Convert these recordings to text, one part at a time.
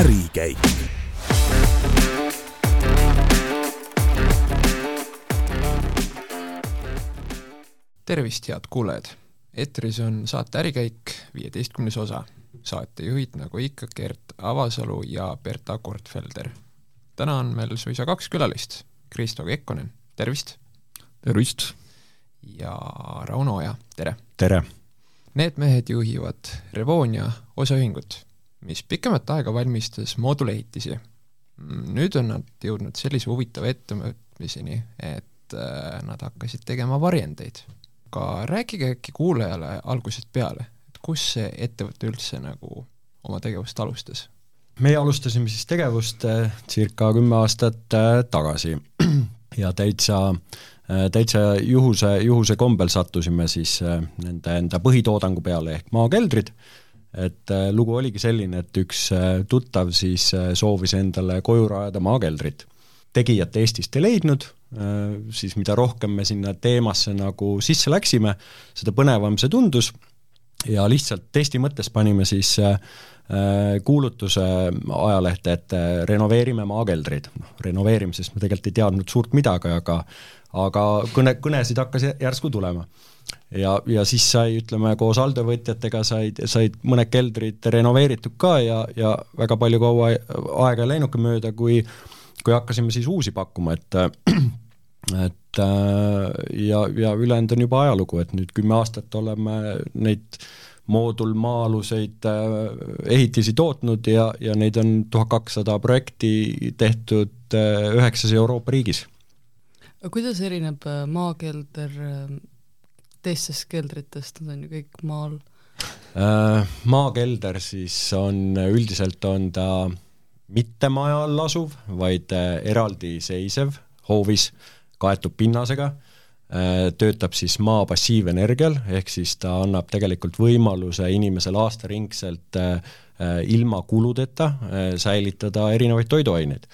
ärikäik. tervist, head kuulajad! eetris on saate Ärikäik viieteistkümnes osa. saatejuhid, nagu ikka, Gert Avasalu ja Berta Kortfelder. täna on meil suisa kaks külalist, Kristo Kekkonen, tervist! tervist! ja Rauno Oja, tere! tere! Need mehed juhivad Revonia osaühingut, mis pikemat aega valmistas moodulehitisi. nüüd on nad jõudnud sellise huvitava ettevõtmiseni, et äh, nad hakkasid tegema varjendeid. aga rääkige äkki kuulajale algusest peale, et kus see ettevõte üldse nagu oma tegevust alustas? meie alustasime siis tegevust äh, circa kümme aastat äh, tagasi ja täitsa täitsa juhuse, juhuse kombel sattusime siis nende enda põhitoodangu peale ehk maakeldrid, et lugu oligi selline, et üks tuttav siis soovis endale koju rajada maakeldrit. tegijat Eestist ei leidnud, siis mida rohkem me sinna teemasse nagu sisse läksime, seda põnevam see tundus ja lihtsalt testi mõttes panime siis kuulutuse ajalehte, et renoveerime maakeldrid. noh, renoveerimisest me tegelikult ei teadnud suurt midagi, aga aga kõne, kõnesid hakkas järsku tulema. ja, ja siis sai, ütleme, koos alltöövõtjatega said, said mõned keldrid renoveeritud ka ja, ja väga palju kaua aega ei läinudki mööda, kui kui hakkasime siis uusi pakkuma, et et ja, ja ülejäänud on juba ajalugu, et nüüd kümme aastat oleme neid moodulmaa-aluseid ehitisi tootnud ja, ja neid on tuhat kakssada projekti tehtud üheksas Euroopa riigis. Kuidas erineb maakelder teistest keldritest, nad on ju kõik maal? Maakelder siis on, üldiselt on ta mitte maja all asuv, vaid eraldiseisev hoovis, kaetud pinnasega, töötab siis maa passiivenergial, ehk siis ta annab tegelikult võimaluse inimesel aastaringselt ilma kuludeta säilitada erinevaid toiduaineid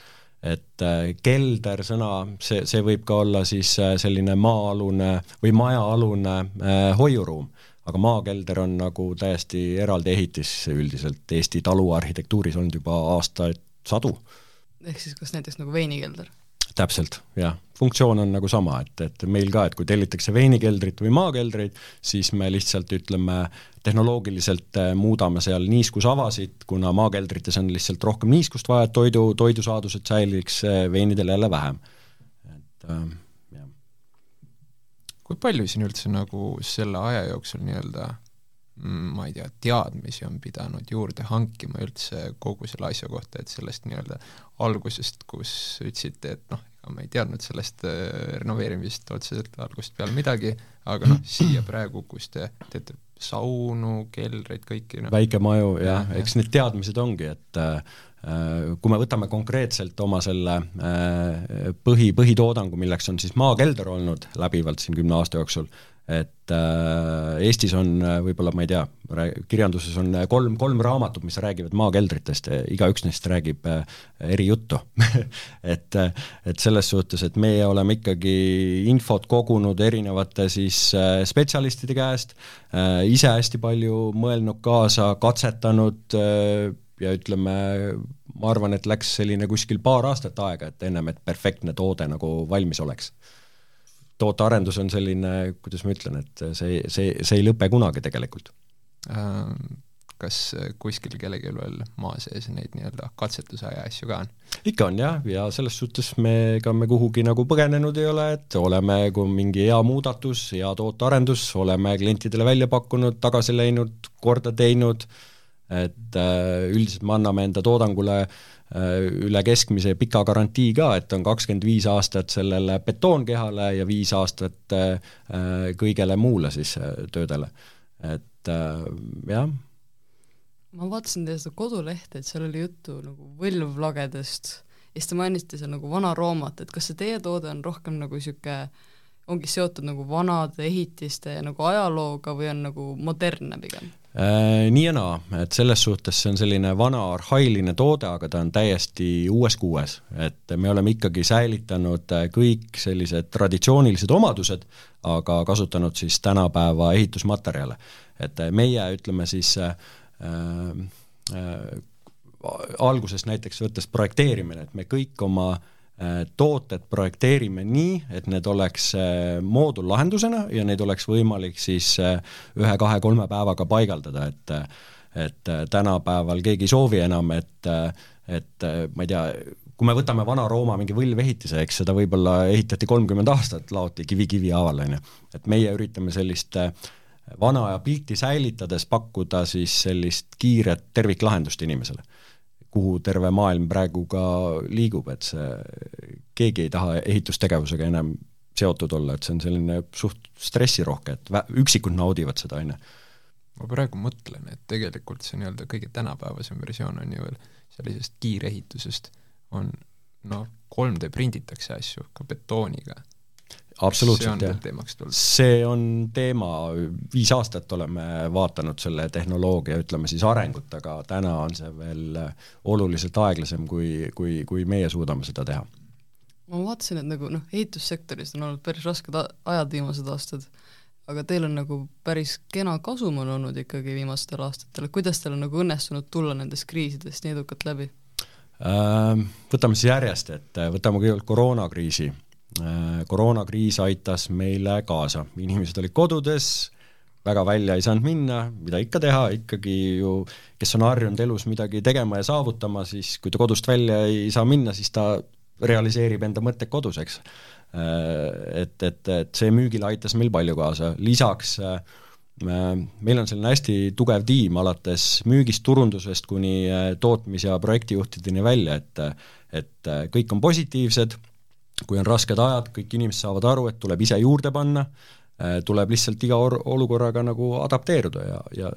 et kelder sõna, see, see võib ka olla siis selline maa-alune või majaalune äh, hoiuruum, aga maakelder on nagu täiesti eraldi ehitis üldiselt Eesti taluarhitektuuris olnud juba aastaid sadu. ehk siis kas näiteks nagu veinikelder? Täpselt, jah. funktsioon on nagu sama, et, et meil ka, et kui tellitakse veinikeldrit või maakeldrit, siis me lihtsalt ütleme, tehnoloogiliselt muudame seal niiskusavasid, kuna maakeldrites on lihtsalt rohkem niiskust vaja, et toidu, toidusaadused säiliks, veinidel jälle vähem. et äh, jah. kui palju siin üldse nagu selle aja jooksul nii-öelda ma ei tea, teadmisi on pidanud juurde hankima üldse kogu selle asja kohta, et sellest nii-öelda algusest, kus ütlesite, et noh, ega ma ei teadnud sellest renoveerimisest otseselt algusest peale midagi, aga noh, siia praegu, kus te teete saunu, keldreid, kõiki noh. väikemaju jah ja,, eks need teadmised ongi, et äh, kui me võtame konkreetselt oma selle äh, põhi, põhitoodangu, milleks on siis maakelder olnud läbivalt siin kümne aasta jooksul, et äh, Eestis on äh, võib-olla, ma ei tea, kirjanduses on äh, kolm, kolm raamatut, mis räägivad maakeldritest, igaüks neist räägib äh, eri juttu et, äh, et selles suhtes, et meie oleme ikkagi infot kogunud erinevate siis äh, spetsialistide käest äh,, ise hästi palju mõelnud kaasa, katsetanud äh, ja ütleme, ma arvan, et läks selline kuskil paar aastat aega, et ennem, et perfektne toode nagu valmis oleks tootearendus on selline, kuidas ma ütlen, et see, see, see ei lõpe kunagi tegelikult. Kas kuskil kellelgi veel maa sees neid nii-öelda katsetusaja asju ka on? ikka on jah, ja selles suhtes me, ega me kuhugi nagu põgenenud ei ole, et oleme, kui on mingi hea muudatus, hea tootearendus, oleme klientidele välja pakkunud, tagasi läinud, korda teinud, et äh, üldiselt me anname enda toodangule äh, üle keskmise pika garantii ka, et on kakskümmend viis aastat sellele betoonkehale ja viis aastat äh, kõigele muule siis töödele. et jah. ma vaatasin teie seda kodulehte, et seal oli juttu nagu võlvlagedest ja siis te mainisite seal nagu vana roomat, et kas see teie toode on rohkem nagu niisugune ongi seotud nagu vanade ehitiste nagu ajalooga või on nagu modernne pigem? Äh, nii ja naa, et selles suhtes see on selline vana arhailine toode, aga ta on täiesti uues kuues, et me oleme ikkagi säilitanud äh, kõik sellised traditsioonilised omadused, aga kasutanud siis tänapäeva ehitusmaterjale. et meie ütleme siis äh, äh, algusest näiteks võttes projekteerimine, et me kõik oma äh, tooted projekteerime nii, et need oleks äh, moodullahendusena ja neid oleks võimalik siis ühe-kahe-kolme päevaga paigaldada, et et tänapäeval keegi ei soovi enam, et et ma ei tea, kui me võtame Vana-Rooma mingi võlvehitise, eks seda võib-olla ehitati kolmkümmend aastat, laoti kivi kivi haaval, on ju. et meie üritame sellist äh, vana aja pilti säilitades pakkuda siis sellist kiiret terviklahendust inimesele, kuhu terve maailm praegu ka liigub, et see, keegi ei taha ehitustegevusega enam seotud olla, et see on selline suht stressirohke, et vä-, üksikud naudivad seda, on ju. ma praegu mõtlen, et tegelikult see nii-öelda kõige tänapäevasem versioon on ju veel sellisest kiirehitusest, on noh, 3D prinditakse asju ka betooniga absoluutselt, jah. see on teema, viis aastat oleme vaadanud selle tehnoloogia, ütleme siis arengut, aga täna on see veel oluliselt aeglasem, kui, kui, kui meie suudame seda teha. ma vaatasin, et nagu noh, ehitussektoris on olnud päris rasked ajad viimased aastad, aga teil on nagu päris kena kasum on olnud ikkagi viimastel aastatel, kuidas teil on nagu õnnestunud tulla nendest kriisidest nii edukalt läbi? Võtame siis järjest, et võtame kõigepealt koroonakriisi Äh, koroonakriis aitas meile kaasa, inimesed olid kodudes, väga välja ei saanud minna, mida ikka teha, ikkagi ju kes on harjunud elus midagi tegema ja saavutama, siis kui ta kodust välja ei saa minna, siis ta realiseerib enda mõtted kodus, eks. Äh, et, et, et see müügile aitas meil palju kaasa, lisaks äh, meil on selline hästi tugev tiim, alates müügist, turundusest kuni tootmis- ja projektijuhtideni välja, et et kõik on positiivsed kui on rasked ajad, kõik inimesed saavad aru, et tuleb ise juurde panna, äh, tuleb lihtsalt iga or-, olukorraga nagu adapteeruda ja, ja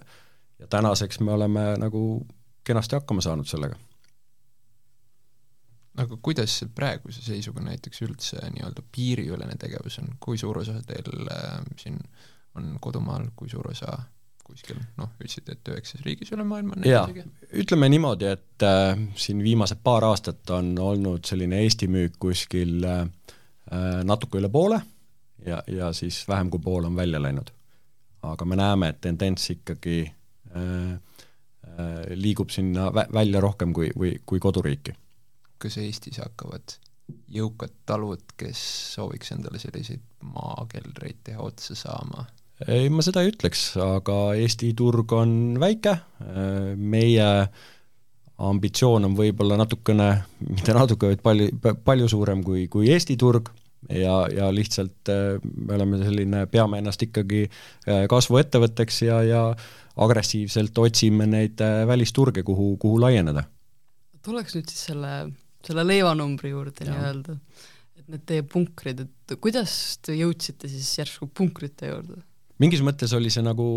ja tänaseks me oleme nagu kenasti hakkama saanud sellega. aga kuidas praeguse seisuga näiteks üldse nii-öelda piiriülene tegevus on, kui suur osa teil äh, siin on kodumaal, kui suur osa kuskil noh, ütlesite, et üheksas riigis üle maailma on jaa, ütleme niimoodi, et äh, siin viimased paar aastat on olnud selline Eesti müük kuskil äh, äh, natuke üle poole ja, ja siis vähem kui pool on välja läinud. aga me näeme, et tendents ikkagi äh, äh, liigub sinna vä välja rohkem kui, või, kui koduriiki. kas Eestis hakkavad jõukad talud, kes sooviks endale selliseid maakeldreid teha, otsa saama ei, ma seda ei ütleks, aga Eesti turg on väike, meie ambitsioon on võib-olla natukene, mitte natuke, vaid palju, palju suurem kui, kui Eesti turg ja, ja lihtsalt me oleme selline, peame ennast ikkagi kasvuettevõtteks ja, ja agressiivselt otsime neid välisturge, kuhu, kuhu laieneda. tuleks nüüd siis selle, selle leivanumbri juurde nii-öelda, et need teie punkrid, et kuidas te jõudsite siis järsku punkrite juurde? Mingis mõttes oli see nagu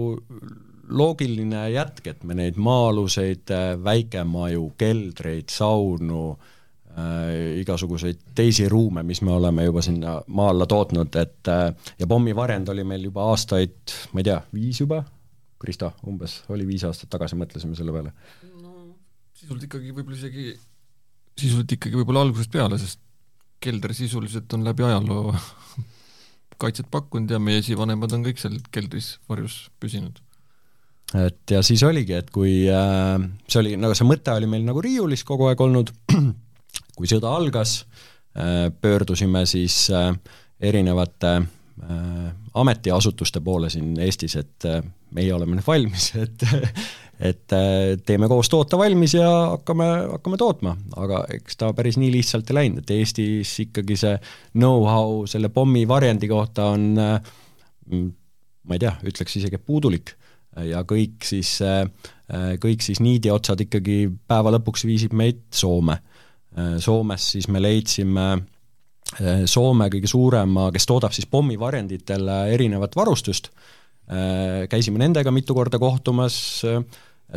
loogiline jätk, et me neid maa-aluseid äh, väikemaju, keldreid, saunu äh,, igasuguseid teisi ruume, mis me oleme juba sinna maa alla tootnud, et äh, ja pommivarjend oli meil juba aastaid, ma ei tea, viis juba, Krista, umbes, oli viis aastat tagasi, mõtlesime selle peale? no sisult ikkagi võib-olla isegi, sisult ikkagi võib-olla algusest peale, sest kelder sisuliselt on läbi ajaloo kaitset pakkunud ja meie esivanemad on kõik seal keldris varjus püsinud. et ja siis oligi, et kui äh, see oli, nagu see mõte oli meil nagu riiulis kogu aeg olnud, kui sõda algas äh,, pöördusime siis äh, erinevate äh, ametiasutuste poole siin Eestis, et äh, meie oleme nüüd valmis, et et äh, teeme koos toota valmis ja hakkame, hakkame tootma, aga eks ta päris nii lihtsalt ei läinud, et Eestis ikkagi see know-how selle pommivarjendi kohta on mm, ma ei tea, ütleks isegi, puudulik. Ja kõik siis, äh, kõik siis niidiotsad ikkagi päeva lõpuks viisid meid Soome. Äh, Soomes siis me leidsime Soome kõige suurema, kes toodab siis pommivarjenditele erinevat varustust, käisime nendega mitu korda kohtumas,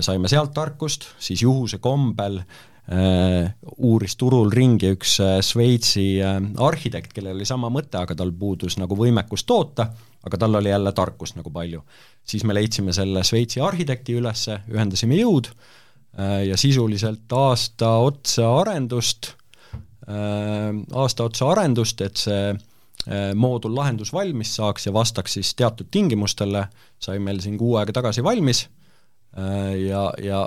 saime sealt tarkust, siis juhuse kombel äh, uuris turul ringi üks äh, Šveitsi äh, arhitekt, kellel oli sama mõte, aga tal puudus nagu võimekus toota, aga tal oli jälle tarkust nagu palju. siis me leidsime selle Šveitsi arhitekti üles, ühendasime jõud äh, ja sisuliselt aasta otsa arendust äh,, aasta otsa arendust, et see äh, moodullahendus valmis saaks ja vastaks siis teatud tingimustele, sai meil siin kuu aega tagasi valmis Äh, ja, ja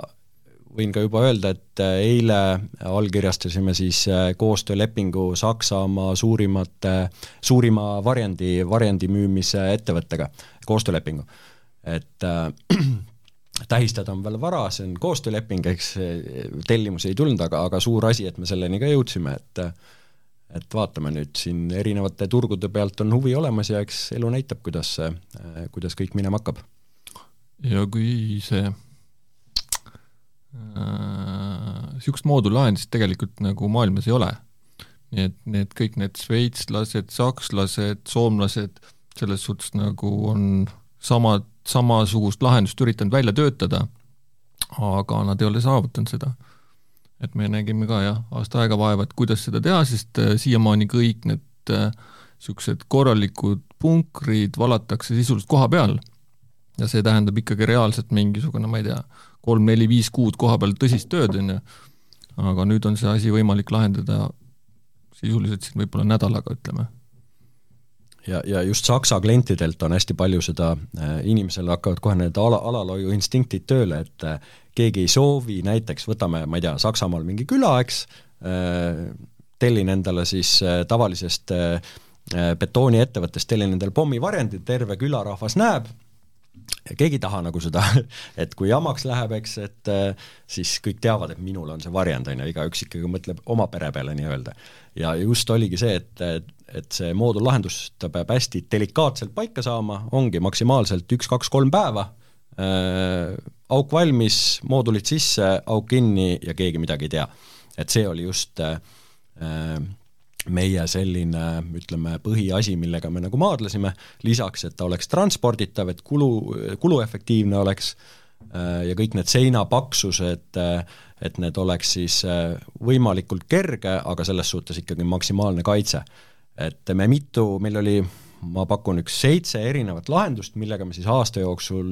võin ka juba öelda, et äh, eile allkirjastasime siis äh, koostöölepingu Saksamaa suurimate, suurima varjendi, varjendi müümise ettevõttega, koostöölepingu. et äh, tähistada on veel vara, see on koostööleping, eks tellimusi ei tulnud, aga, aga suur asi, et me selleni ka jõudsime, et et vaatame nüüd siin erinevate turgude pealt on huvi olemas ja eks elu näitab, kuidas kuidas kõik minema hakkab. Ja kui see niisugust äh, moodullahendust tegelikult nagu maailmas ei ole. nii et need kõik need šveitslased, sakslased, soomlased selles suhtes nagu on samad, samasugust lahendust üritanud välja töötada, aga nad ei ole saavutanud seda. et me nägime ka jah, aasta aega vaeva, et kuidas seda teha, sest äh, siiamaani kõik need niisugused äh, korralikud punkrid valatakse sisuliselt koha peal ja see tähendab ikkagi reaalselt mingisugune, ma ei tea, kolm-neli-viis kuud koha peal tõsist tööd, on ju, aga nüüd on see asi võimalik lahendada sisuliselt siin võib-olla nädalaga, ütleme. ja, ja just Saksa klientidelt on hästi palju seda, äh, inimesel hakkavad kohe need ala, alalhoiu instinktid tööle, et äh, keegi ei soovi, näiteks võtame, ma ei tea, Saksamaal mingi küla, eks, äh, tellin endale siis tavalisest betooniettevõttest, tellin endale pommivarjendid, terve külarahvas näeb, keegi ei taha nagu seda, et kui jamaks läheb, eks, et äh, siis kõik teavad, et minul on see varjend, on ju, igaüks ikkagi mõtleb oma pere peale nii-öelda. ja just oligi see, et, et see moodullahendus, ta peab hästi delikaatselt paika saama, ongi maksimaalselt üks-kaks-kolm päeva äh,, auk valmis, moodulid sisse, auk kinni ja keegi midagi ei tea. et see oli just äh, meie selline, ütleme, põhiasi, millega me nagu maadlesime, lisaks, et ta oleks transporditav, et kulu, kuluefektiivne oleks äh, ja kõik need seinapaksused, äh, et need oleks siis äh, võimalikult kerge, aga selles suhtes ikkagi maksimaalne kaitse. et me mitu, meil oli, ma pakun, üks seitse erinevat lahendust, millega me siis aasta jooksul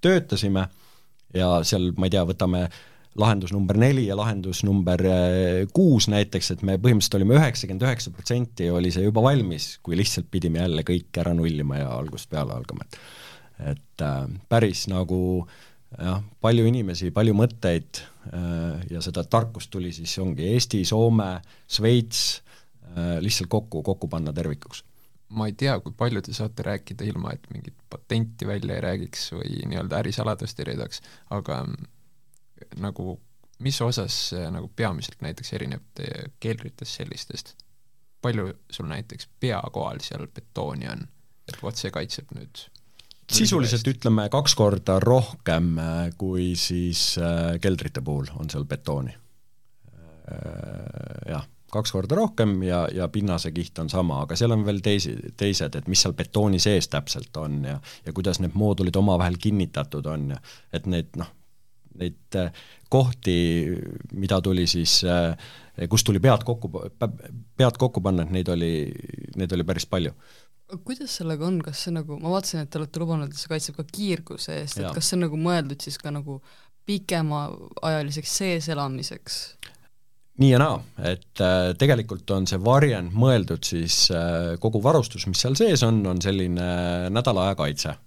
töötasime ja seal, ma ei tea, võtame lahendus number neli ja lahendus number eh, kuus näiteks, et me põhimõtteliselt olime üheksakümmend üheksa protsenti oli see juba valmis, kui lihtsalt pidime jälle kõik ära nullima ja algusest peale algama, et et äh, päris nagu jah, palju inimesi, palju mõtteid äh, ja seda tarkust tuli siis, ongi Eesti, Soome, Šveits äh,, lihtsalt kokku, kokku panna tervikuks. Ma ei tea, kui palju te saate rääkida ilma, et mingit patenti välja ei räägiks või nii-öelda ärisaladust ei reedaks, aga nagu mis osas nagu peamiselt näiteks erineb teie keldritest sellistest? palju sul näiteks peakoal seal betooni on, et vot see kaitseb nüüd sisuliselt ütleme kaks korda rohkem äh, kui siis äh, keldrite puhul on seal betooni. Äh, jah, kaks korda rohkem ja, ja pinnasekiht on sama, aga seal on veel teisi, teised, et mis seal betooni sees täpselt on ja ja kuidas need moodulid omavahel kinnitatud on ja et need noh, neid äh, kohti, mida tuli siis, äh, kus tuli pead kokku, pead kokku panna, et neid oli, neid oli päris palju. Kuidas sellega on, kas see nagu, ma vaatasin, et te olete lubanud, et see kaitseb ka kiirguse eest, et kas see on nagu mõeldud siis ka nagu pikemaajaliseks sees elamiseks? nii ja naa, et äh, tegelikult on see varjend mõeldud siis äh, kogu varustus, mis seal sees on, on selline nädala aja kaitse. Äh,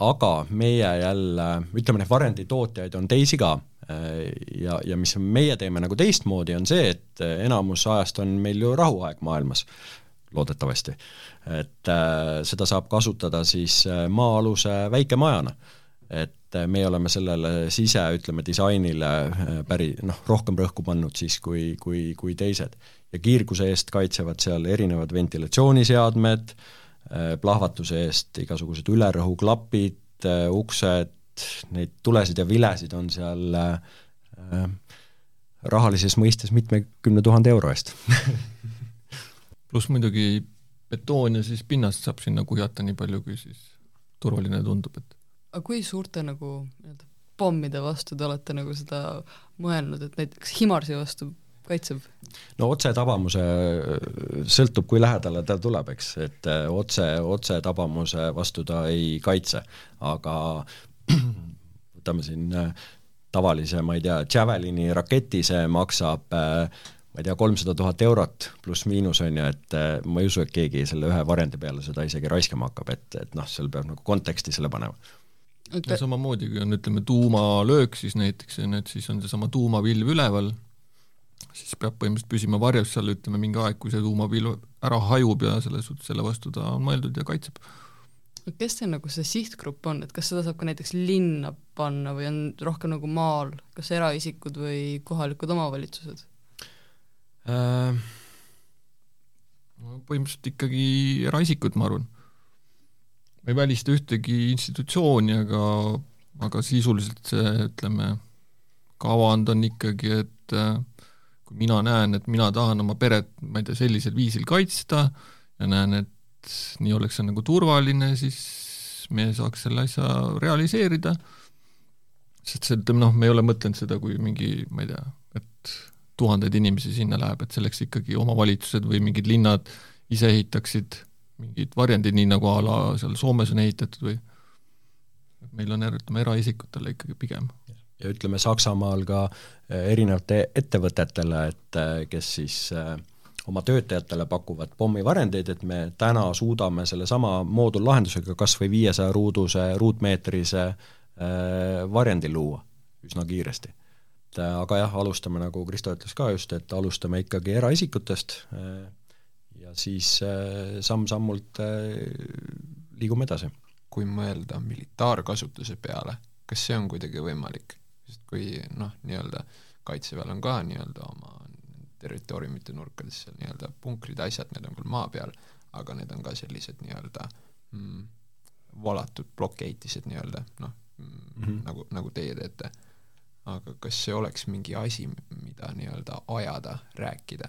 aga meie jälle, ütleme, neid varenditootjaid on teisi ka äh, ja, ja mis meie teeme nagu teistmoodi, on see, et enamus ajast on meil ju rahuaeg maailmas, loodetavasti. et äh, seda saab kasutada siis äh, maa-aluse väikemajana. et äh, meie oleme sellele sise, ütleme, disainile äh, päri-, noh, rohkem rõhku pannud siis kui, kui, kui teised. ja kiirguse eest kaitsevad seal erinevad ventilatsiooniseadmed äh,, Äh, plahvatuse eest igasugused ülerõhuklapid, äh, uksed, neid tulesid ja vilesid on seal äh, rahalises mõistes mitmekümne tuhande euro eest. Pluss muidugi betoon ja siis pinnast saab sinna kuhjata nii palju, kui siis turvaline tundub, et aga kui suurte nagu nii-öelda pommide vastu te olete nagu seda mõelnud, et näiteks Himarsi vastu kaitseb? no otsetabamuse sõltub, kui lähedale ta tuleb, eks, et äh, otse, otsetabamuse vastu ta ei kaitse, aga võtame siin äh, tavalise, ma ei tea, Javelini raketi, see maksab äh, ma ei tea, kolmsada tuhat eurot pluss-miinus on ju, et ma ei usu, et keegi selle ühe varjendi peale seda isegi raiskama hakkab, et, et noh, seal peab nagu konteksti selle panema. Ja samamoodi, kui on ütleme tuumalöök, siis näiteks on, et siis on seesama tuumavilv üleval, siis peab põhimõtteliselt püsima varjus seal ütleme mingi aeg, kui see tuumapilv ära hajub ja selles suhtes selle vastu ta on mõeldud ja kaitseb. kes see nagu see sihtgrupp on, et kas seda saab ka näiteks linna panna või on rohkem nagu maal, kas eraisikud või kohalikud omavalitsused äh...? põhimõtteliselt ikkagi eraisikud, ma arvan. ma ei välista ühtegi institutsiooni, aga, aga sisuliselt see, ütleme, kavand on ikkagi, et äh, kui mina näen, et mina tahan oma peret, ma ei tea, sellisel viisil kaitsta ja näen, et nii oleks see nagu turvaline, siis me saaks selle asja realiseerida, sest see, ütleme noh, me ei ole mõtelnud seda kui mingi, ma ei tea, et tuhandeid inimesi sinna läheb, et selleks ikkagi omavalitsused või mingid linnad ise ehitaksid mingid varjendid, nii nagu a la seal Soomes on ehitatud või meil on, ütleme, eraisikutele ikkagi pigem. Ja ütleme, Saksamaal ka eh, erinevate ettevõtetele, et eh, kes siis eh, oma töötajatele pakuvad pommivarjendeid, et me täna suudame sellesama moodullahendusega kas või viiesaja ruuduse, ruutmeetrise varjendi luua üsna kiiresti äh, aga jah, alustame, nagu Kristo ütles ka just, et alustame ikkagi eraisikutest äh, ja siis äh, samm-sammult liigume edasi. kui mõelda militaarkasutuse peale, kas see on kuidagi võimalik? Sest kui noh, nii-öelda kaitseväel on ka nii-öelda oma territooriumite nurkades seal nii-öelda punkrid, asjad, need on küll maa peal, aga need on ka sellised nii-öelda mm, valatud plokk-eitised nii-öelda, noh mm -hmm., nagu, nagu teie teete aga kas see oleks mingi asi, mida nii-öelda ajada, rääkida?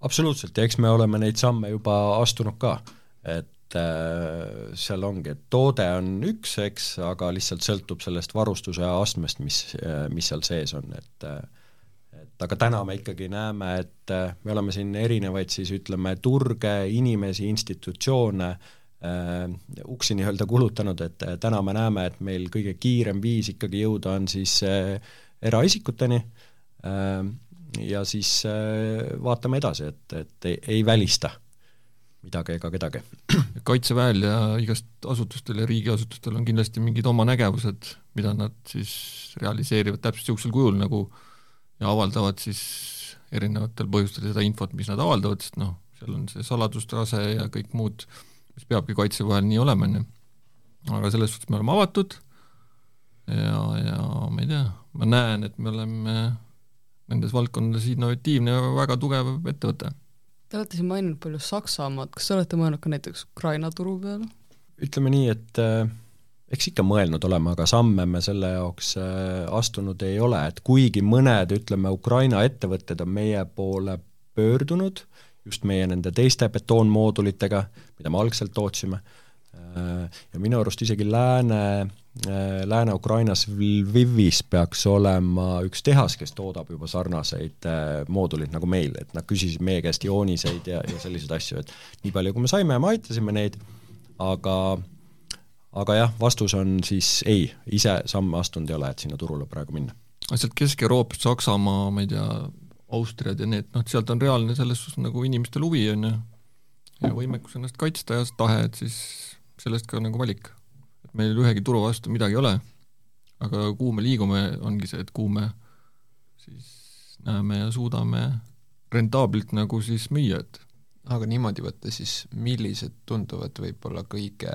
absoluutselt, ja eks me oleme neid samme juba astunud ka, et äh, seal ongi, et toode on üks, eks, aga lihtsalt sõltub sellest varustuse astmest, mis äh,, mis seal sees on, et äh, et aga täna me ikkagi näeme, et äh, me oleme siin erinevaid siis ütleme, turge, inimesi, institutsioone äh, uksi nii-öelda kulutanud, et äh, täna me näeme, et meil kõige kiirem viis ikkagi jõuda on siis äh, eraisikuteni ähm, ja siis äh, vaatame edasi, et, et ei, ei välista midagi ega kedagi. kaitseväel ja igast asutustel ja riigiasutustel on kindlasti mingid oma nägevused, mida nad siis realiseerivad täpselt niisugusel kujul nagu ja avaldavad siis erinevatel põhjustel seda infot, mis nad avaldavad, sest noh, seal on see saladustase ja kõik muud, mis peabki kaitseväel nii olema, on ju. aga selles suhtes me oleme avatud ja, ja ma ei tea, ma näen, et me oleme nendes valdkondades innovatiivne ja väga tugev ettevõte. Te olete siin maininud palju Saksamaad, kas te olete mõelnud ka näiteks Ukraina turu peale? ütleme nii, et äh, eks ikka mõelnud oleme, aga samme me selle jaoks äh, astunud ei ole, et kuigi mõned, ütleme, Ukraina ettevõtted on meie poole pöördunud, just meie nende teiste betoonmoodulitega, mida me algselt tootsime äh,, ja minu arust isegi Lääne äh, Lääne-Ukrainas Lvivis peaks olema üks tehas, kes toodab juba sarnaseid äh, mooduleid nagu meil, et nad küsisid meie käest jooniseid ja, ja selliseid asju, et nii palju, kui me saime, me aitasime neid, aga aga jah, vastus on siis ei, ise samme astunud ei ole, et sinna turule praegu minna. sealt Kesk-Euroopast, Saksamaa, ma ei tea, Austriad ja need, noh, et sealt on reaalne selles suhtes nagu inimestel huvi, on ju, ja võimekus ennast kaitsta ja tahe, et siis sellest ka nagu valik meil ühegi turu vastu midagi ei ole, aga kuhu me liigume, ongi see, et kuhu me siis näeme ja suudame rentaablilt nagu siis müüa, et aga niimoodi võtta siis, millised tunduvad võib-olla kõige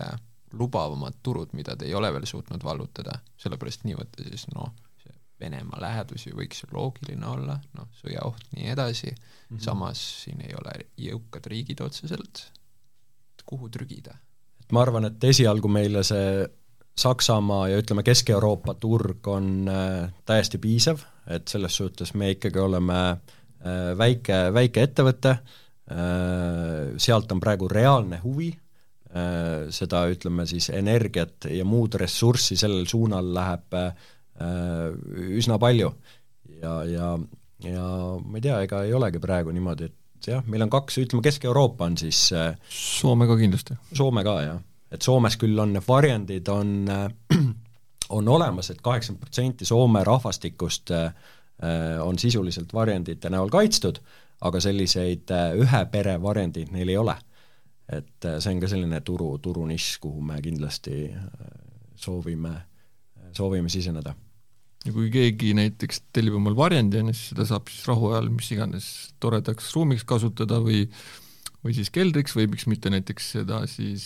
lubavamad turud, mida te ei ole veel suutnud vallutada, sellepärast nii võtta siis noh, see Venemaa lähedus ju võiks ju loogiline olla, noh, sõjaoht, nii edasi. Mm, -hmm. samas siin ei ole jõukad riigid otseselt, kuhu trügida ma arvan, et esialgu meile see Saksamaa ja ütleme, Kesk-Euroopa turg on äh, täiesti piisav, et selles suhtes me ikkagi oleme äh, väike, väike ettevõte äh,, sealt on praegu reaalne huvi seda ütleme siis energiat ja muud ressurssi sellel suunal läheb äh, üsna palju. ja, ja, ja ma ei tea, ega ei olegi praegu niimoodi, et jah, meil on kaks, ütleme Kesk-Euroopa on siis äh, Soome ka kindlasti. Soome ka, jah. et Soomes küll on need varjendid, on, äh, on olemas et, et kaheksakümmend protsenti Soome rahvastikust äh, on sisuliselt varjendite näol kaitstud, aga selliseid ühe pere varjendeid neil ei ole. et see on ka selline turu, turunišš, kuhu me kindlasti soovime soovime siseneda. Ja kui keegi näiteks tellib omal varjendi, on ju, siis seda saab siis rahuajal mis iganes toredaks ruumiks kasutada või või siis keldriks või miks mitte näiteks seda siis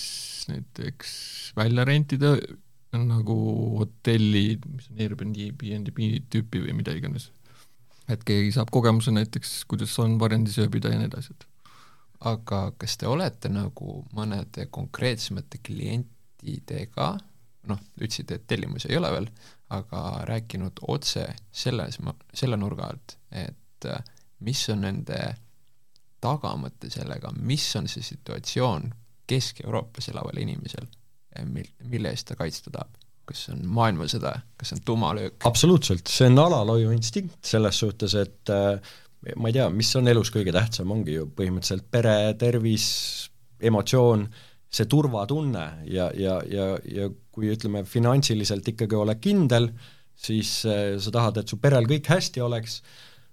näiteks välja rentida nagu hotelli, mis on Airbnb tüüpi või mida iganes. et keegi saab kogemuse näiteks, kuidas on varjendis ööbida ja nii edasi, et aga kas te olete nagu mõnede konkreetsemate klientidega, noh, ütlesite, et tellimusi ei ole veel, aga rääkinud otse selles, selle nurga alt, et äh, mis on nende tagamõte sellega, mis on see situatsioon Kesk-Euroopas elaval inimesel, mil, mille eest ta kaitsta tahab? kas see on maailmasõda, kas see on tuumalöök? absoluutselt, see on alalhoiu instinkt selles suhtes, et äh, ma ei tea, mis on elus kõige tähtsam, ongi ju põhimõtteliselt pere, tervis, emotsioon, see turvatunne ja, ja, ja, ja kui ütleme, finantsiliselt ikkagi oled kindel, siis äh, sa tahad, et su perel kõik hästi oleks,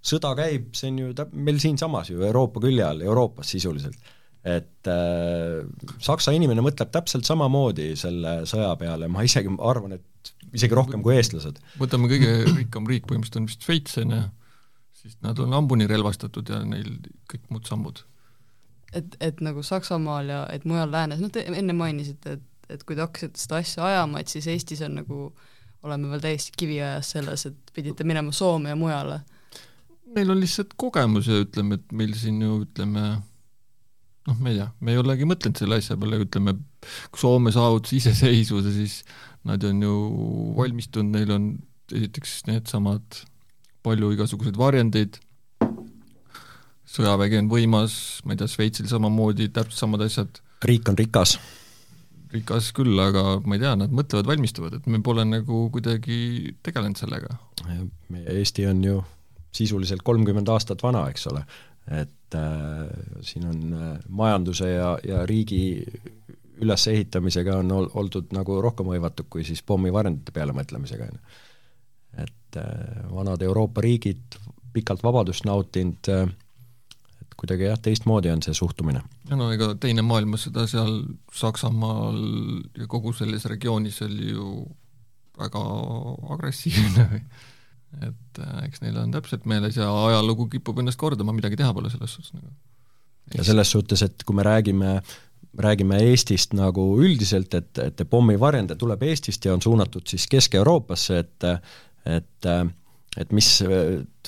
sõda käib, see on ju täp-, meil siinsamas ju Euroopa külje all, Euroopas sisuliselt et äh, Saksa inimene mõtleb täpselt samamoodi selle sõja peale, ma isegi arvan, et isegi rohkem kui eestlased. võtame kõige rikkam riik, põhimõtteliselt on vist Šveits, on ju, siis nad on hambuni relvastatud ja neil kõik muud sammud. Et, et nagu Saksamaal ja et mujal läänes, noh te enne mainisite, et, et kui te hakkasite seda asja ajama, et siis Eestis on nagu, oleme veel täiesti kiviajas selles, et pidite minema Soome ja mujale. meil on lihtsalt kogemus ja ütleme, et meil siin ju ütleme, noh, ma ei tea, me ei olegi mõtelnud selle asja peale, ütleme, kui Soome saavutas iseseisvuse, siis nad on ju valmistunud, neil on esiteks needsamad palju igasuguseid varjendeid, sõjavägi on võimas, ma ei tea, Šveitsil samamoodi, täpselt samad asjad. riik on rikas. rikas küll, aga ma ei tea, nad mõtlevad, valmistuvad, et me pole nagu kuidagi tegelenud sellega. Eesti on ju sisuliselt kolmkümmend aastat vana, eks ole et äh, siin on äh, majanduse ja, ja riigi ülesehitamisega on ol, oldud nagu rohkem hõivatud kui siis pommivarjendite peale mõtlemisega, on ju. et äh, vanad Euroopa riigid, pikalt vabadust nautinud äh,, kuidagi jah, teistmoodi on see suhtumine. ja no ega Teine maailmasõda seal Saksamaal ja kogu selles regioonis oli ju väga agressiivne või et äh, eks neil on täpselt meeles ja ajalugu kipub ennast kordama, midagi teha pole selles suhtes nagu. ja selles suhtes, et kui me räägime räägime Eestist nagu üldiselt, et, et pommivarjend tuleb Eestist ja on suunatud siis Kesk-Euroopasse, et et et mis,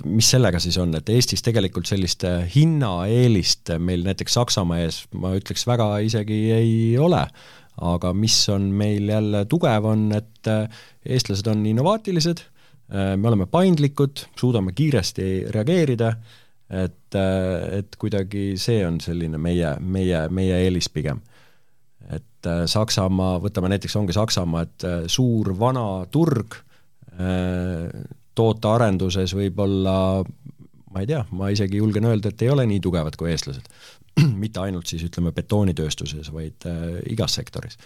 mis sellega siis on, et Eestis tegelikult sellist hinnaeelist meil näiteks Saksamaa ees, ma ütleks, väga isegi ei ole. aga mis on meil jälle tugev, on, et eestlased on innovaatilised Äh, me oleme paindlikud, suudame kiiresti reageerida, et, äh, et kuidagi see on selline meie, meie, meie eelis pigem. et äh, Saksamaa, võtame näiteks, ongi Saksamaa, et suur vana turg, tootearenduses võib-olla ma ei tea, ma isegi julgen öelda, et ei ole nii tugevad kui eestlased. mitte ainult siis ütleme betoonitööstuses, vaid äh, igas sektoris.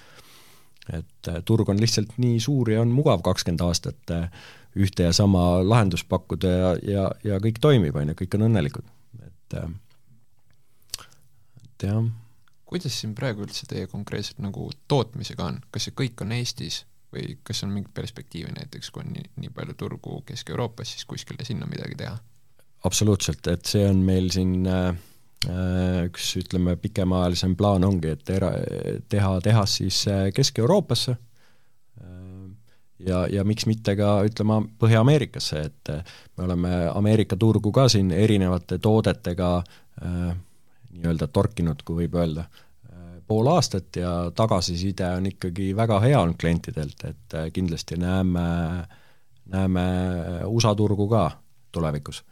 et äh, turg on lihtsalt nii suur ja on mugav kakskümmend aastat äh, ühte ja sama lahendust pakkuda ja, ja, ja kõik toimib, on ju, kõik on õnnelikud, et äh, et jah. kuidas siin praegu üldse teie konkreetselt nagu tootmisega on, kas see kõik on Eestis või kas on mingit perspektiivi näiteks, kui on nii, nii palju turgu Kesk-Euroopas, siis kuskile sinna midagi teha? absoluutselt, et see on meil siin äh, äh üks, ütleme, pikemaajalisem plaan ongi, et era-, teha tehas siis äh, Kesk-Euroopasse ja, ja miks mitte ka ütleme Põhja-Ameerikasse, et äh, me oleme Ameerika turgu ka siin erinevate toodetega äh, nii-öelda torkinud, kui võib öelda äh,, pool aastat ja tagasiside on ikkagi väga hea olnud klientidelt, et äh, kindlasti näeme, näeme äh, USA turgu ka tulevikus.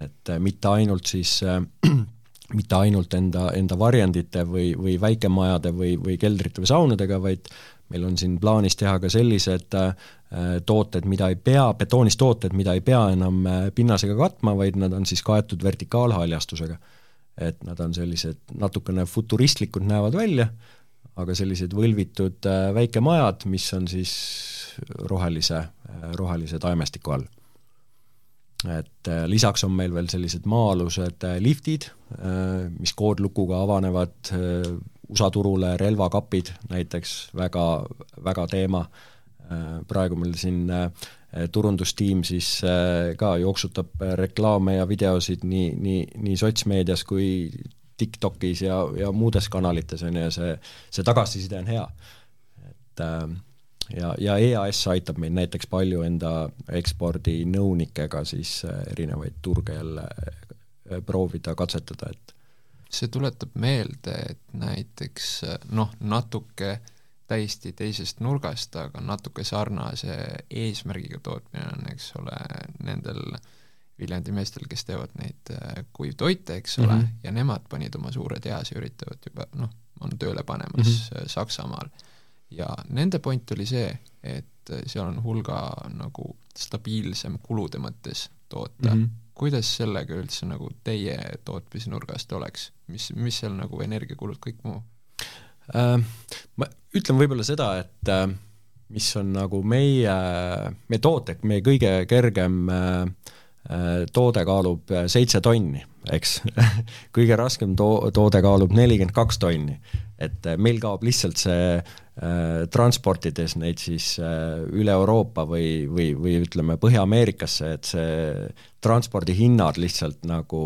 et äh, mitte ainult siis äh, mitte ainult enda, enda varjendite või, või väikemajade või, või keldrite või saunadega, vaid meil on siin plaanis teha ka sellised tooted, mida ei pea, betoonist tooted, mida ei pea enam pinnasega katma, vaid nad on siis kaetud vertikaalhaljastusega. Et nad on sellised natukene futuristlikud näevad välja, aga sellised võlvitud äh, väikemajad, mis on siis rohelise, rohelise taimestiku all. et lisaks on meil veel sellised maa-alused liftid, mis koodlukuga avanevad USA turule relvakapid näiteks, väga, väga teema, praegu meil siin turundustiim siis ka jooksutab reklaame ja videosid nii, nii, nii sotsmeedias kui TikTokis ja, ja muudes kanalites, on ju, ja see, see tagasiside on hea. et ja, ja EAS aitab meid näiteks palju enda ekspordinõunikega siis erinevaid turge jälle proovida, katsetada, et see tuletab meelde, et näiteks noh, natuke täiesti teisest nurgast, aga natuke sarnase eesmärgiga tootmine on, eks ole, nendel Viljandi meestel, kes teevad neid äh, kuivtoite, eks ole mm, -hmm. ja nemad panid oma suure tehase, üritavad juba noh, on tööle panemas mm -hmm. Saksamaal. ja nende point oli see, et seal on hulga nagu stabiilsem kulude mõttes toota mm. -hmm kuidas sellega üldse nagu teie tootmisnurgast oleks, mis, mis seal nagu energiakulud, kõik muu äh,? Ma ütlen võib-olla seda, et äh, mis on nagu meie, meie toote, meie kõige kergem äh, äh toode kaalub äh, seitse tonni, eks kõige raskem to-, toode kaalub nelikümmend kaks tonni. et äh, meil kaob lihtsalt see Äh, transportides neid siis äh, üle Euroopa või, või, või ütleme, Põhja-Ameerikasse, et see transpordihinnad lihtsalt nagu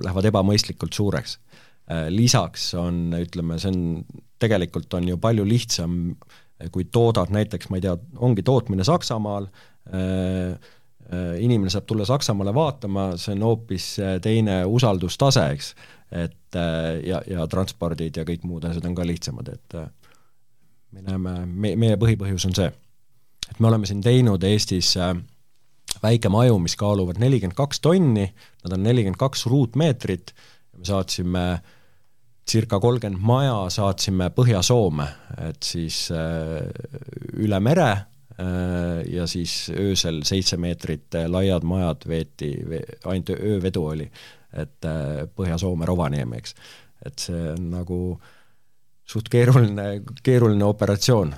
lähevad ebamõistlikult suureks. Äh, lisaks on, ütleme, see on, tegelikult on ju palju lihtsam, kui toodad näiteks, ma ei tea, ongi tootmine Saksamaal, inimene saab tulla Saksamaale vaatama, see on hoopis teine usaldustase, eks, et ja, ja transpordid ja kõik muud asjad on ka lihtsamad, et me näeme, me, meie põhipõhjus on see, et me oleme siin teinud Eestis äh, väikemaju, mis kaaluvad nelikümmend kaks tonni, nad on nelikümmend kaks ruutmeetrit me saatsime circa kolmkümmend maja saatsime Põhja-Soome, et siis äh, üle mere äh, ja siis öösel seitse meetrit laiad majad veeti, ainult öövedu oli, et Põhja-Soome Rovaniemi, eks. et see on nagu äh, suht keeruline, keeruline operatsioon,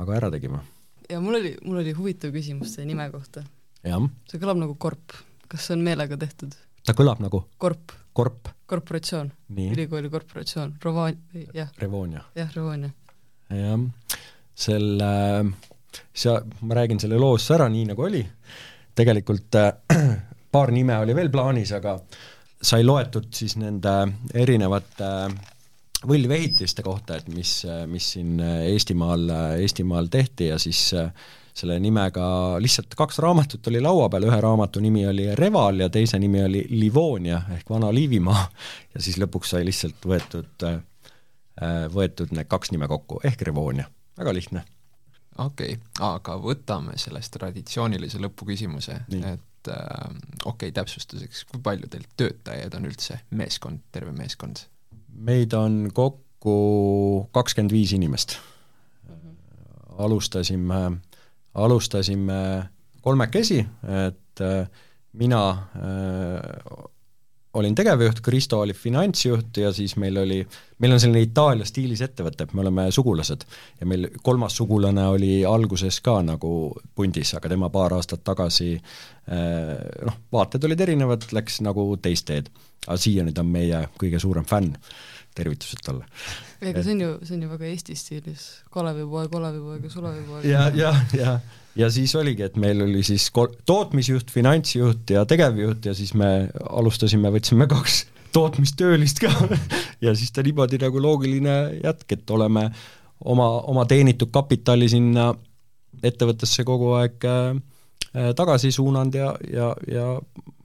aga ära tegime. ja mul oli, mul oli huvitav küsimus teie nime kohta. see kõlab nagu korp, kas see on meelega tehtud? ta kõlab nagu korp. Korp. korporatsioon, ülikooli korporatsioon, Rova-, jah. Revonia. jah, Revonia. jah, selle, sa, ma räägin selle loo siis ära, nii nagu oli, tegelikult äh, paar nime oli veel plaanis, aga sai loetud siis nende erinevate äh, võlvehitiste kohta, et mis, mis siin Eestimaal, Eestimaal tehti ja siis selle nimega lihtsalt kaks raamatut oli laua peal, ühe raamatu nimi oli Reval ja teise nimi oli Livonia ehk Vana Liivimaa ja siis lõpuks sai lihtsalt võetud, võetud need kaks nime kokku, ehk Revonia, väga lihtne. okei okay., aga võtame sellest traditsioonilise lõpuküsimuse, et äh, okei okay,, täpsustuseks, kui palju teil töötajaid on üldse, meeskond, terve meeskond? Meid on kokku kakskümmend viis inimest mm. -hmm. alustasime, alustasime kolmekesi, et äh, mina äh, olin tegevjuht, Kristo oli finantsjuht ja siis meil oli, meil on selline Itaalia stiilis ettevõte, me oleme sugulased ja meil kolmas sugulane oli alguses ka nagu pundis, aga tema paar aastat tagasi äh, noh, vaated olid erinevad, läks nagu teist teed. Aga siiani ta on meie kõige suurem fänn tervitused talle. ega see on ju, see on ju väga Eesti stiilis, Kalevipoeg, Olevipoeg ja Sulevipoeg. ja, ja, ja, ja siis oligi, et meil oli siis kol-, tootmisjuht, finantsjuht ja tegevjuht ja siis me alustasime, võtsime kaks tootmistöölist ka ja siis ta niimoodi nagu loogiline jätk, et oleme oma, oma teenitud kapitali sinna ettevõttesse kogu aeg äh, tagasi suunanud ja, ja, ja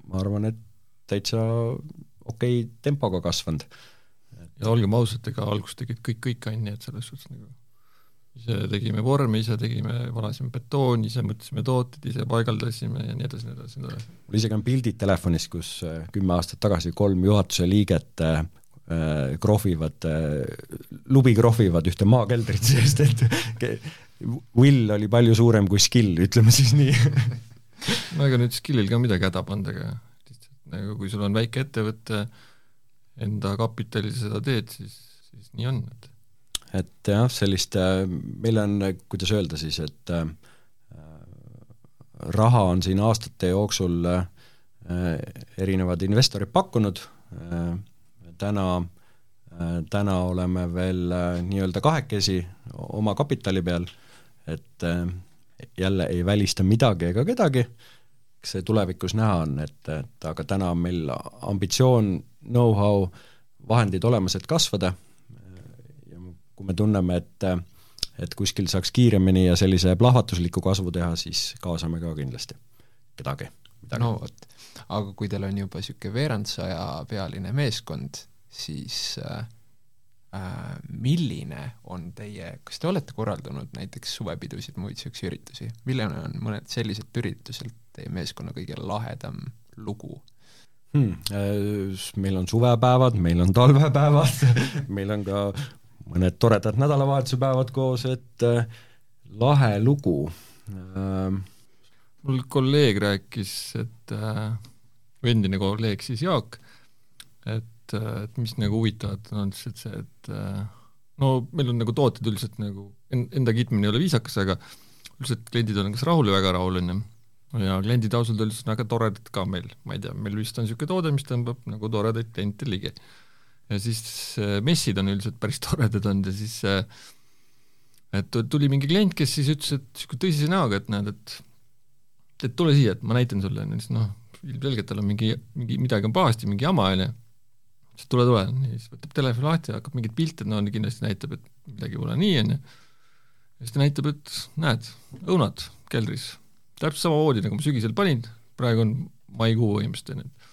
ma arvan, et täitsa okei okay tempoga kasvanud ja olgem ausad, ega alguses tegid kõik kõik on ju, et selles suhtes nagu ise tegime vormi, ise tegime, valasime betooni, ise mõtlesime tooted, ise paigaldasime ja nii edasi, nii edasi, nii edasi. mul isegi on pildid telefonis, kus äh, kümme aastat tagasi kolm juhatuse liiget äh, äh krohvivad lubi krohvivad ühte maakeldrit, sest et will oli palju suurem kui skill, ütleme siis nii no ega nüüd skill'il ka midagi häda aga lihtsalt nagu kui sul on väike ettevõte, enda kapitali seda teed, siis, siis nii on, et jah, sellist, äh, meil on, kuidas öelda siis, et äh, raha on siin aastate jooksul äh, erinevad investorid pakkunud. Äh,, täna äh,, täna oleme veel äh, nii-öelda kahekesi oma kapitali peal, et äh, jälle ei välista midagi ega kedagi, eks see tulevikus näha on, et, et aga täna on meil ambitsioon, know-how, vahendid olemas, et kasvada ja kui me tunneme, et et kuskil saaks kiiremini ja sellise plahvatusliku kasvu teha, siis kaasame ka kindlasti kedagi. no vot, aga kui teil on juba niisugune veerandsaja pealine meeskond, siis äh, milline on teie, kas te olete korraldanud näiteks suvepidusid, muid niisuguseid üritusi, milline on mõned sellised ürituselt teie meeskonna kõige lahedam lugu hmm,? Äh, meil on suvepäevad, meil on talvepäevad meil on ka mõned toredad nädalavahetuse päevad koos, et äh, lahe lugu äh,. mul kolleeg rääkis, et äh, endine kolleeg siis Jaak, et et, et mis nagu huvitavat on lihtsalt see, et no meil on nagu tooted üldiselt nagu, enda kiitmine ei ole viisakas, aga üldiselt kliendid on kas rahul või väga rahul, on ju. ja kliendid ausalt öeldes on väga toredad ka meil, ma ei tea, meil vist on niisugune toode, mis tõmbab nagu toredaid kliente ligi. ja siis messid on üldiselt päris toredad olnud ja siis et tuli mingi klient, kes siis ütles, et niisugune tõsise näoga, et näed, et et tule siia, et ma näitan sulle, siis noh, ilmselgelt tal on mingi, mingi, midagi on pahasti, mingi jama, on ju siis tule, tule, nii, siis võtab telefoni lahti ja hakkab mingeid pilte, no kindlasti näitab, et midagi pole nii, on ju. ja siis ta näitab, et näed, õunad keldris, täpselt samamoodi, nagu ma sügisel panin, praegu on maikuu põhimõtteliselt, on ju.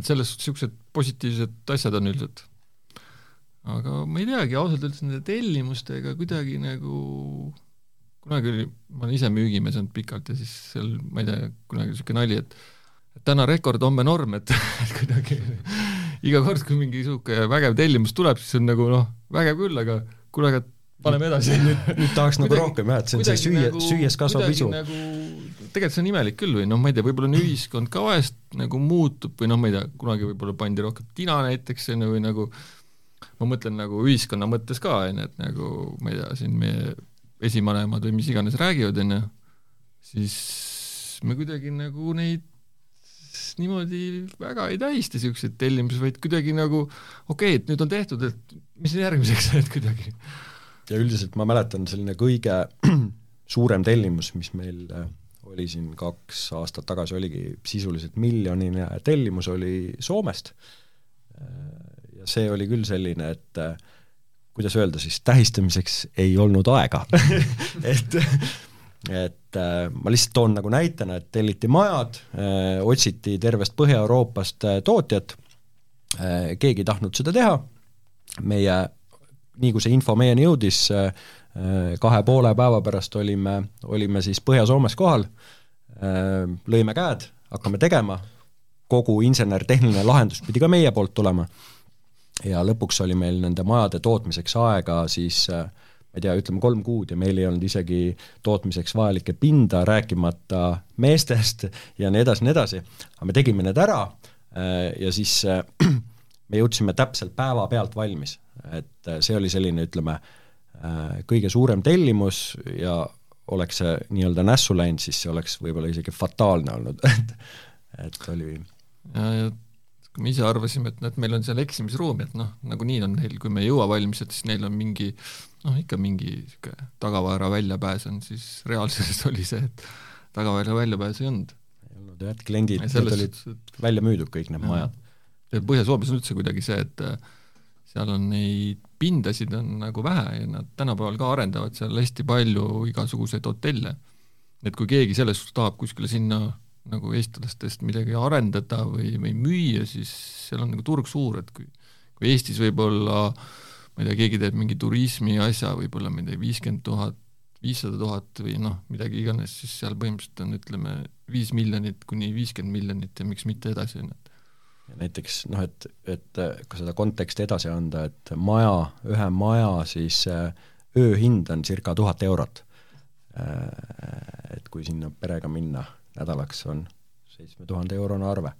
et selles suhtes niisugused positiivsed asjad on üldiselt. aga ma ei teagi, ausalt öeldes nende tellimustega kuidagi nagu kunagi oli, ma olen ise müügimees olnud pikalt ja siis seal, ma ei tea, kunagi niisugune nali, et täna rekord, homme norm, et, et kuidagi iga kord, kui mingi niisugune vägev tellimus tuleb, siis on nagu noh, vägev küll, aga kuule, aga paneme edasi. nüüd, nüüd tahaks nagu rohkem jah, et see on see süüa nagu,, süües kasvab isu. Nagu, tegelikult see on imelik küll või noh, ma ei tea, võib-olla on ühiskond ka vahest nagu muutub või noh, ma ei tea, kunagi võib-olla pandi rohkem tina näiteks, on ju, või nagu ma mõtlen nagu ühiskonna mõttes ka, on ju, et nagu ma ei tea, siin meie esivanemad või mis iganes räägivad, on ju, siis me kuidagi nagu neid niimoodi väga ei tähista niisuguseid tellimusi, vaid kuidagi nagu okei okay,, et nüüd on tehtud, et mis järgmiseks, et kuidagi. ja üldiselt ma mäletan, selline kõige suurem tellimus, mis meil äh, oli siin kaks aastat tagasi, oligi sisuliselt miljonine tellimus, oli Soomest. Äh, ja see oli küll selline, et äh, kuidas öelda siis, tähistamiseks ei olnud aega et et äh, ma lihtsalt toon nagu näitena, et telliti majad äh,, otsiti tervest Põhja-Euroopast äh, tootjat äh,, keegi ei tahtnud seda teha, meie, nii kui see info meieni jõudis äh,, kahe poole päeva pärast olime, olime siis Põhja-Soomes kohal äh,, lõime käed, hakkame tegema, kogu insener-tehniline lahendus pidi ka meie poolt tulema. Ja lõpuks oli meil nende majade tootmiseks aega siis äh, ma ei tea, ütleme kolm kuud ja meil ei olnud isegi tootmiseks vajalikke pinda, rääkimata meestest ja nii edasi, nii edasi, aga me tegime need ära äh, ja siis äh, me jõudsime täpselt päevapealt valmis, et äh, see oli selline, ütleme, kõige suurem tellimus ja oleks see nii-öelda nässu läinud, siis see oleks võib-olla isegi fataalne olnud. Et et oli ja, ja kui me ise arvasime, et, et meil on seal eksimisruumi, et noh, nagunii on neil, kui me ei jõua valmis, et siis neil on mingi noh, ikka mingi niisugune tagavara väljapääs on, siis reaalsuses oli see, et tagavara väljapääsu ei olnud. ei olnud jah, et kliendid, need olid välja müüdud, kõik need ja. majad. ja Põhja-Soomes on üldse kuidagi see, et äh, seal on neid pindasid on nagu vähe ja nad tänapäeval ka arendavad seal hästi palju igasuguseid hotelle. et kui keegi selles suhtes tahab kuskile sinna nagu eestlastest midagi arendada või, või müüa, siis seal on nagu turg suur, et kui kui Eestis võib-olla äh, ma ei tea, keegi teeb mingi turismi asja, võib-olla ma ei tea, viiskümmend tuhat, viissada tuhat või noh, midagi iganes, siis seal põhimõtteliselt on ütleme, viis miljonit kuni viiskümmend miljonit ja miks mitte edasi, on ju. näiteks noh, et, et ka seda konteksti edasi anda, et maja, ühe maja siis äh, ööhind on circa tuhat eurot. Äh, et kui sinna perega minna nädalaks, on seitsme tuhande eurone arve.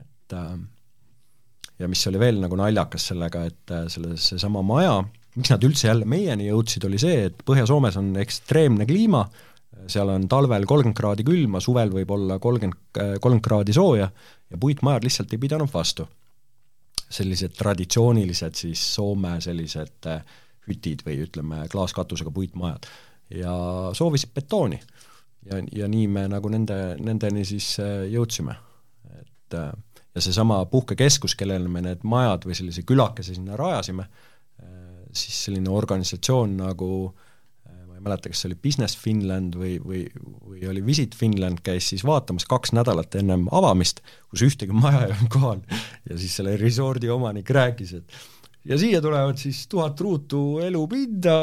et äh, ja mis oli veel nagu naljakas sellega, et äh, selle, seesama maja, miks nad üldse jälle meieni jõudsid, oli see, et Põhja-Soomes on ekstreemne kliima, seal on talvel kolmkümmend kraadi külma, suvel võib olla kolmkümmend, äh, kolmkümmend kraadi sooja ja puitmajad lihtsalt ei pidanud vastu. sellised traditsioonilised siis Soome sellised hütid või ütleme, klaaskatusega puitmajad. ja soovisid betooni. Ja, ja nii me nagu nende, nendeni siis äh, jõudsime. et äh, ja seesama puhkekeskus, kellele me need majad või sellise külakese sinna rajasime, siis selline organisatsioon nagu ma ei mäleta, kas see oli Business Finland või, või, või oli Visit Finland, käis siis vaatamas kaks nädalat ennem avamist, kus ühtegi maja ei olnud kohal ja siis selle resordi omanik rääkis, et ja siia tulevad siis tuhat ruutu elupinda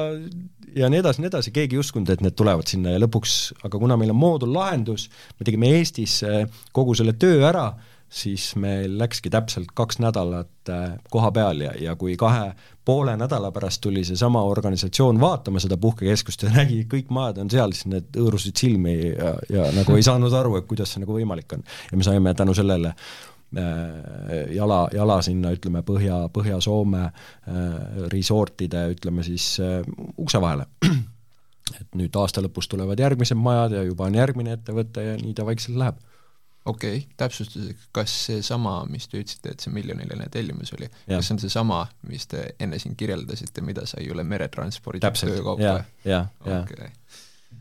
ja nii edasi, nii edasi, keegi ei uskunud, et need tulevad sinna ja lõpuks, aga kuna meil on moodullahendus, me tegime Eestis eh, kogu selle töö ära, siis meil läkski täpselt kaks nädalat eh, koha peal ja, ja kui kahe poole nädala pärast tuli seesama organisatsioon vaatama seda puhkekeskust ja nägi, kõik majad on seal, siis need hõõrusid silmi ja, ja nagu ei saanud aru, et kuidas see nagu võimalik on. ja me saime tänu sellele Äh, jala, jala sinna, ütleme, Põhja, Põhja-Soome äh, resortide, ütleme siis äh, ukse vahele. et nüüd aasta lõpus tulevad järgmised majad ja juba on järgmine ettevõte ja nii ta vaikselt läheb okei okay,, täpsustuseks, kas seesama, mis te ütlesite, et see miljoniline tellimus oli, kas see on seesama, mis te enne siin kirjeldasite, mida sai üle meretranspordi töökaupa? jah, jah, jah okay.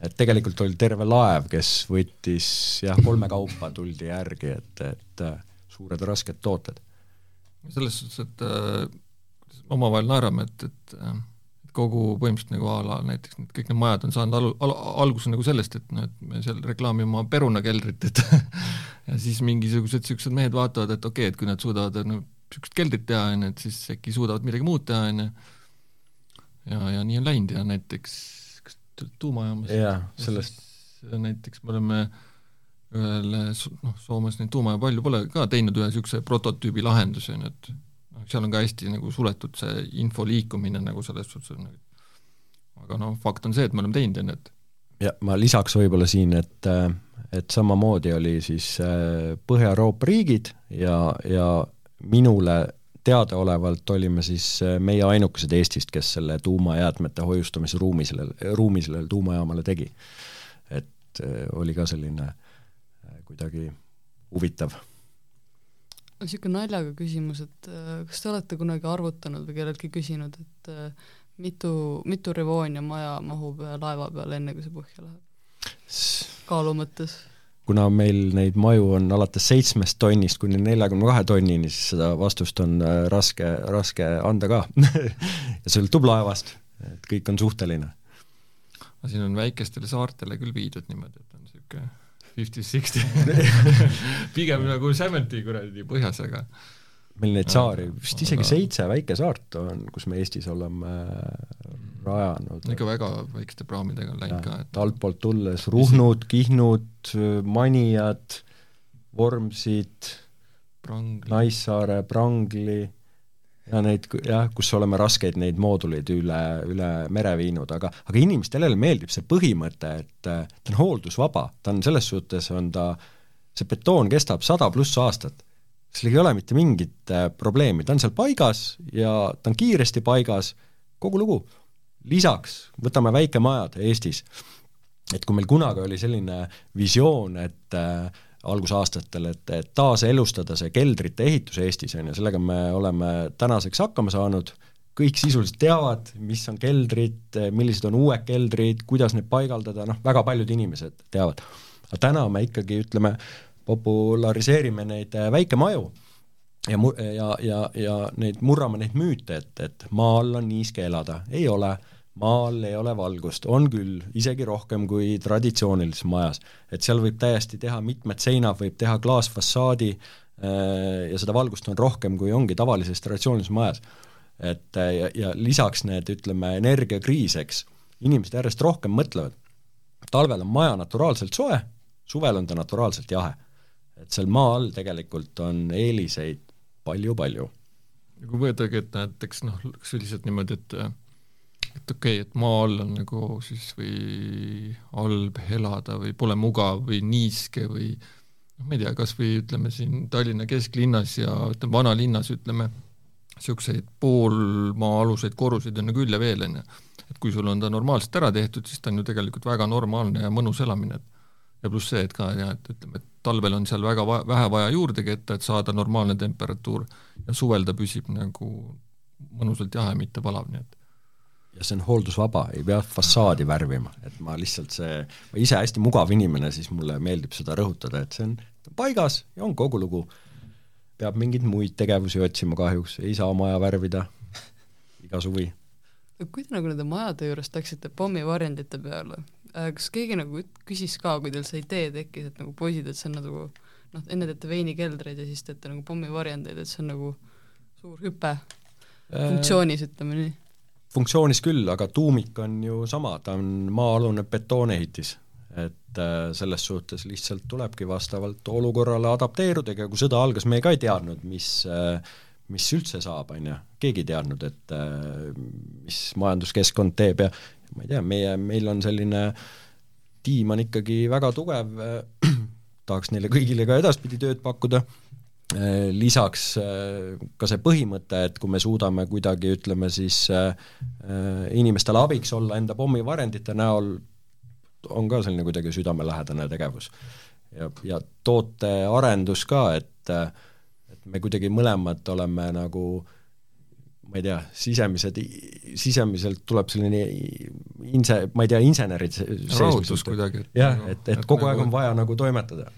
et tegelikult oli terve laev, kes võttis jah, kolme kaupa tuldi järgi, et, et suured rasked tooted. selles suhtes, et äh, omavahel naerame, et, et äh, kogu põhimõtteliselt nagu a la näiteks need kõik need majad on saanud alu, al, alguse nagu sellest, et noh, et me seal reklaamime oma perunakeldrit, et ja siis mingisugused niisugused mehed vaatavad, et okei okay,, et kui nad suudavad no niisugust keldrit teha, on ju, et siis äkki suudavad midagi muud teha, on ju, ja, ja nii on läinud ja näiteks kas tuumajaamas jaa, sellest näiteks me oleme äh, ühel noh, Soomes neid tuumajaama palju pole ka teinud ühe niisuguse prototüübi lahenduse, on ju, et noh, seal on ka hästi nagu suletud see info liikumine nagu selles suhtes, nagu aga noh, fakt on see, et me oleme teinud, on ju, et ja ma lisaks võib-olla siin, et et samamoodi oli siis äh, Põhja-Euroopa riigid ja, ja minule teadaolevalt olime siis äh, meie ainukesed Eestist, kes selle tuumajäätmete hoiustamise ruumi sellele, ruumi sellele tuumajaamale tegi. et äh, oli ka selline äh, kuidagi huvitav. niisugune naljaga küsimus, et äh, kas te olete kunagi arvutanud või kelleltki küsinud, et äh, mitu, mitu Revonia maja mahub ühe laeva peale, enne kui see põhja läheb? kaalu mõttes? kuna meil neid maju on alates seitsmest tonnist kuni neljakümne kahe tonnini, siis seda vastust on äh, raske, raske anda ka ja sõltub laevast, et kõik on suhteline. siin on väikestele saartele küll viidud niimoodi, et on niisugune fifty-sixty pigem nagu seventy kuradi põhjas, aga meil neid saari, vist isegi aga... seitse väikesaart on, kus me Eestis oleme äh, rajanud. ikka väga väikeste praamidega on läinud ka, et altpoolt tulles Ruhnud, Kihnud, Manijad, Vormsid, Naissaare, Prangli ja neid jah, kus oleme raskeid neid mooduleid üle, üle mere viinud, aga, aga inimestele meeldib see põhimõte, et ta on hooldusvaba, ta on selles suhtes, on ta, see betoon kestab sada pluss aastat. sellega ei ole mitte mingit äh, probleemi, ta on seal paigas ja ta on kiiresti paigas, kogu lugu. lisaks võtame väikemajad Eestis, et kui meil kunagi oli selline visioon, et äh, algusaastatel, et, et taaselustada see keldrite ehitus Eestis, on ju, sellega me oleme tänaseks hakkama saanud, kõik sisuliselt teavad, mis on keldrid, millised on uued keldrid, kuidas neid paigaldada, noh, väga paljud inimesed teavad. aga täna me ikkagi, ütleme, populariseerime neid äh, väikemaju ja mu-, ja, ja, ja neid, murrame neid müüte, et, et maa all on niiske elada, ei ole maal ei ole valgust, on küll, isegi rohkem kui traditsioonilises majas. et seal võib täiesti teha mitmed seinad, võib teha klaasfassaadi äh, ja seda valgust on rohkem, kui ongi tavalises traditsioonilises majas. et äh, ja, ja lisaks need, ütleme, energiakriis, eks, inimesed järjest rohkem mõtlevad, talvel on maja naturaalselt soe, suvel on ta naturaalselt jahe. et seal maa all tegelikult on eeliseid palju-palju. kui võetagi, et näiteks noh, sellised niimoodi, et et okei okay,, et maa all on nagu siis või halb elada või pole mugav või niiske või noh, ma ei tea, kas või ütleme siin Tallinna kesklinnas ja ütleme vanalinnas ütleme, niisuguseid poolmaa-aluseid korruseid on ju küll ja veel, on ju. et kui sul on ta normaalselt ära tehtud, siis ta on ju tegelikult väga normaalne ja mõnus elamine. ja pluss see, et ka jah, et ütleme, et talvel on seal väga va vähe vaja juurde ketta, et saada normaalne temperatuur ja suvel ta püsib nagu mõnusalt jahe, mitte palav, nii et ja see on hooldusvaba, ei pea fassaadi värvima, et ma lihtsalt see, ma ise hästi mugav inimene, siis mulle meeldib seda rõhutada, et see on paigas ja on kogu lugu. peab mingeid muid tegevusi otsima kahjuks, ei saa maja värvida iga suvi. kui te nagu nende majade juures läksite pommivarjendite peale, äh, kas keegi nagu küsis ka, kui teil see idee tekkis, et nagu poisid, et see on nagu noh, enne teete veinikeldreid ja siis teete nagu pommivarjendeid, et see on nagu suur hüpe äh, funktsioonis, ütleme nii funktsioonis küll, aga tuumik on ju sama, ta on maa-alune betoonehitis. et äh, selles suhtes lihtsalt tulebki vastavalt olukorrale adapteeruda, ega kui sõda algas, me ka ei teadnud, mis äh, mis üldse saab, on ju, keegi ei teadnud, et äh, mis majanduskeskkond teeb ja ma ei tea, meie, meil on selline tiim on ikkagi väga tugev, tahaks neile kõigile ka edaspidi tööd pakkuda lisaks äh, ka see põhimõte, et kui me suudame kuidagi, ütleme siis äh, inimestele abiks olla enda pommivarjendite näol, on ka selline kuidagi südamelähedane tegevus. ja, ja tootearendus ka, et, et me kuidagi mõlemad oleme nagu ma ei tea, sisemised, sisemiselt tuleb selline inse-, ma ei tea, insenerid rahutus kuidagi. jah, et, et, et kogu aeg on vaja nagu toimetada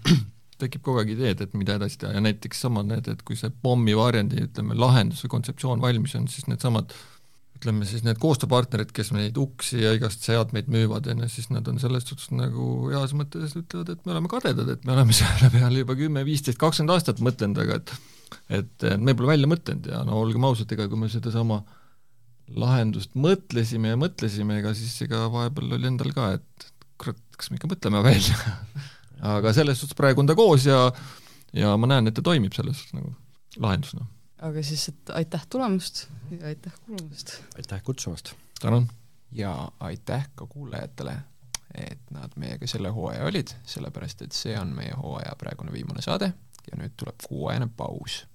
tekib kogu aeg ideed, et mida edasi teha. Ja näiteks samad need, et kui see pommivarjendi, ütleme, lahendus või kontseptsioon valmis on, siis needsamad ütleme siis need koostööpartnerid, kes neid uksi ja igast seadmeid müüvad, on ju, siis nad on selles suhtes nagu heas mõttes ütlevad, et me oleme kadedad, et me oleme selle peale juba kümme, viisteist, kakskümmend aastat mõtelnud, aga et et me pole välja mõtelnud. Ja no olgem ausad, ega kui me sedasama lahendust mõtlesime ja mõtlesime, ega siis ega vahepeal oli endal ka, et kurat, kas me ikka mõtleme välja aga selles suhtes praegu on ta koos ja ja ma näen, et ta toimib selles suhtes nagu lahendusena. aga siis, et aitäh tulemast ja aitäh kuulamast! aitäh kutsumast! tänan! ja aitäh ka kuulajatele, et nad meiega selle hooaja olid, sellepärast et see on meie hooaja praegune viimane saade ja nüüd tuleb kuuajane paus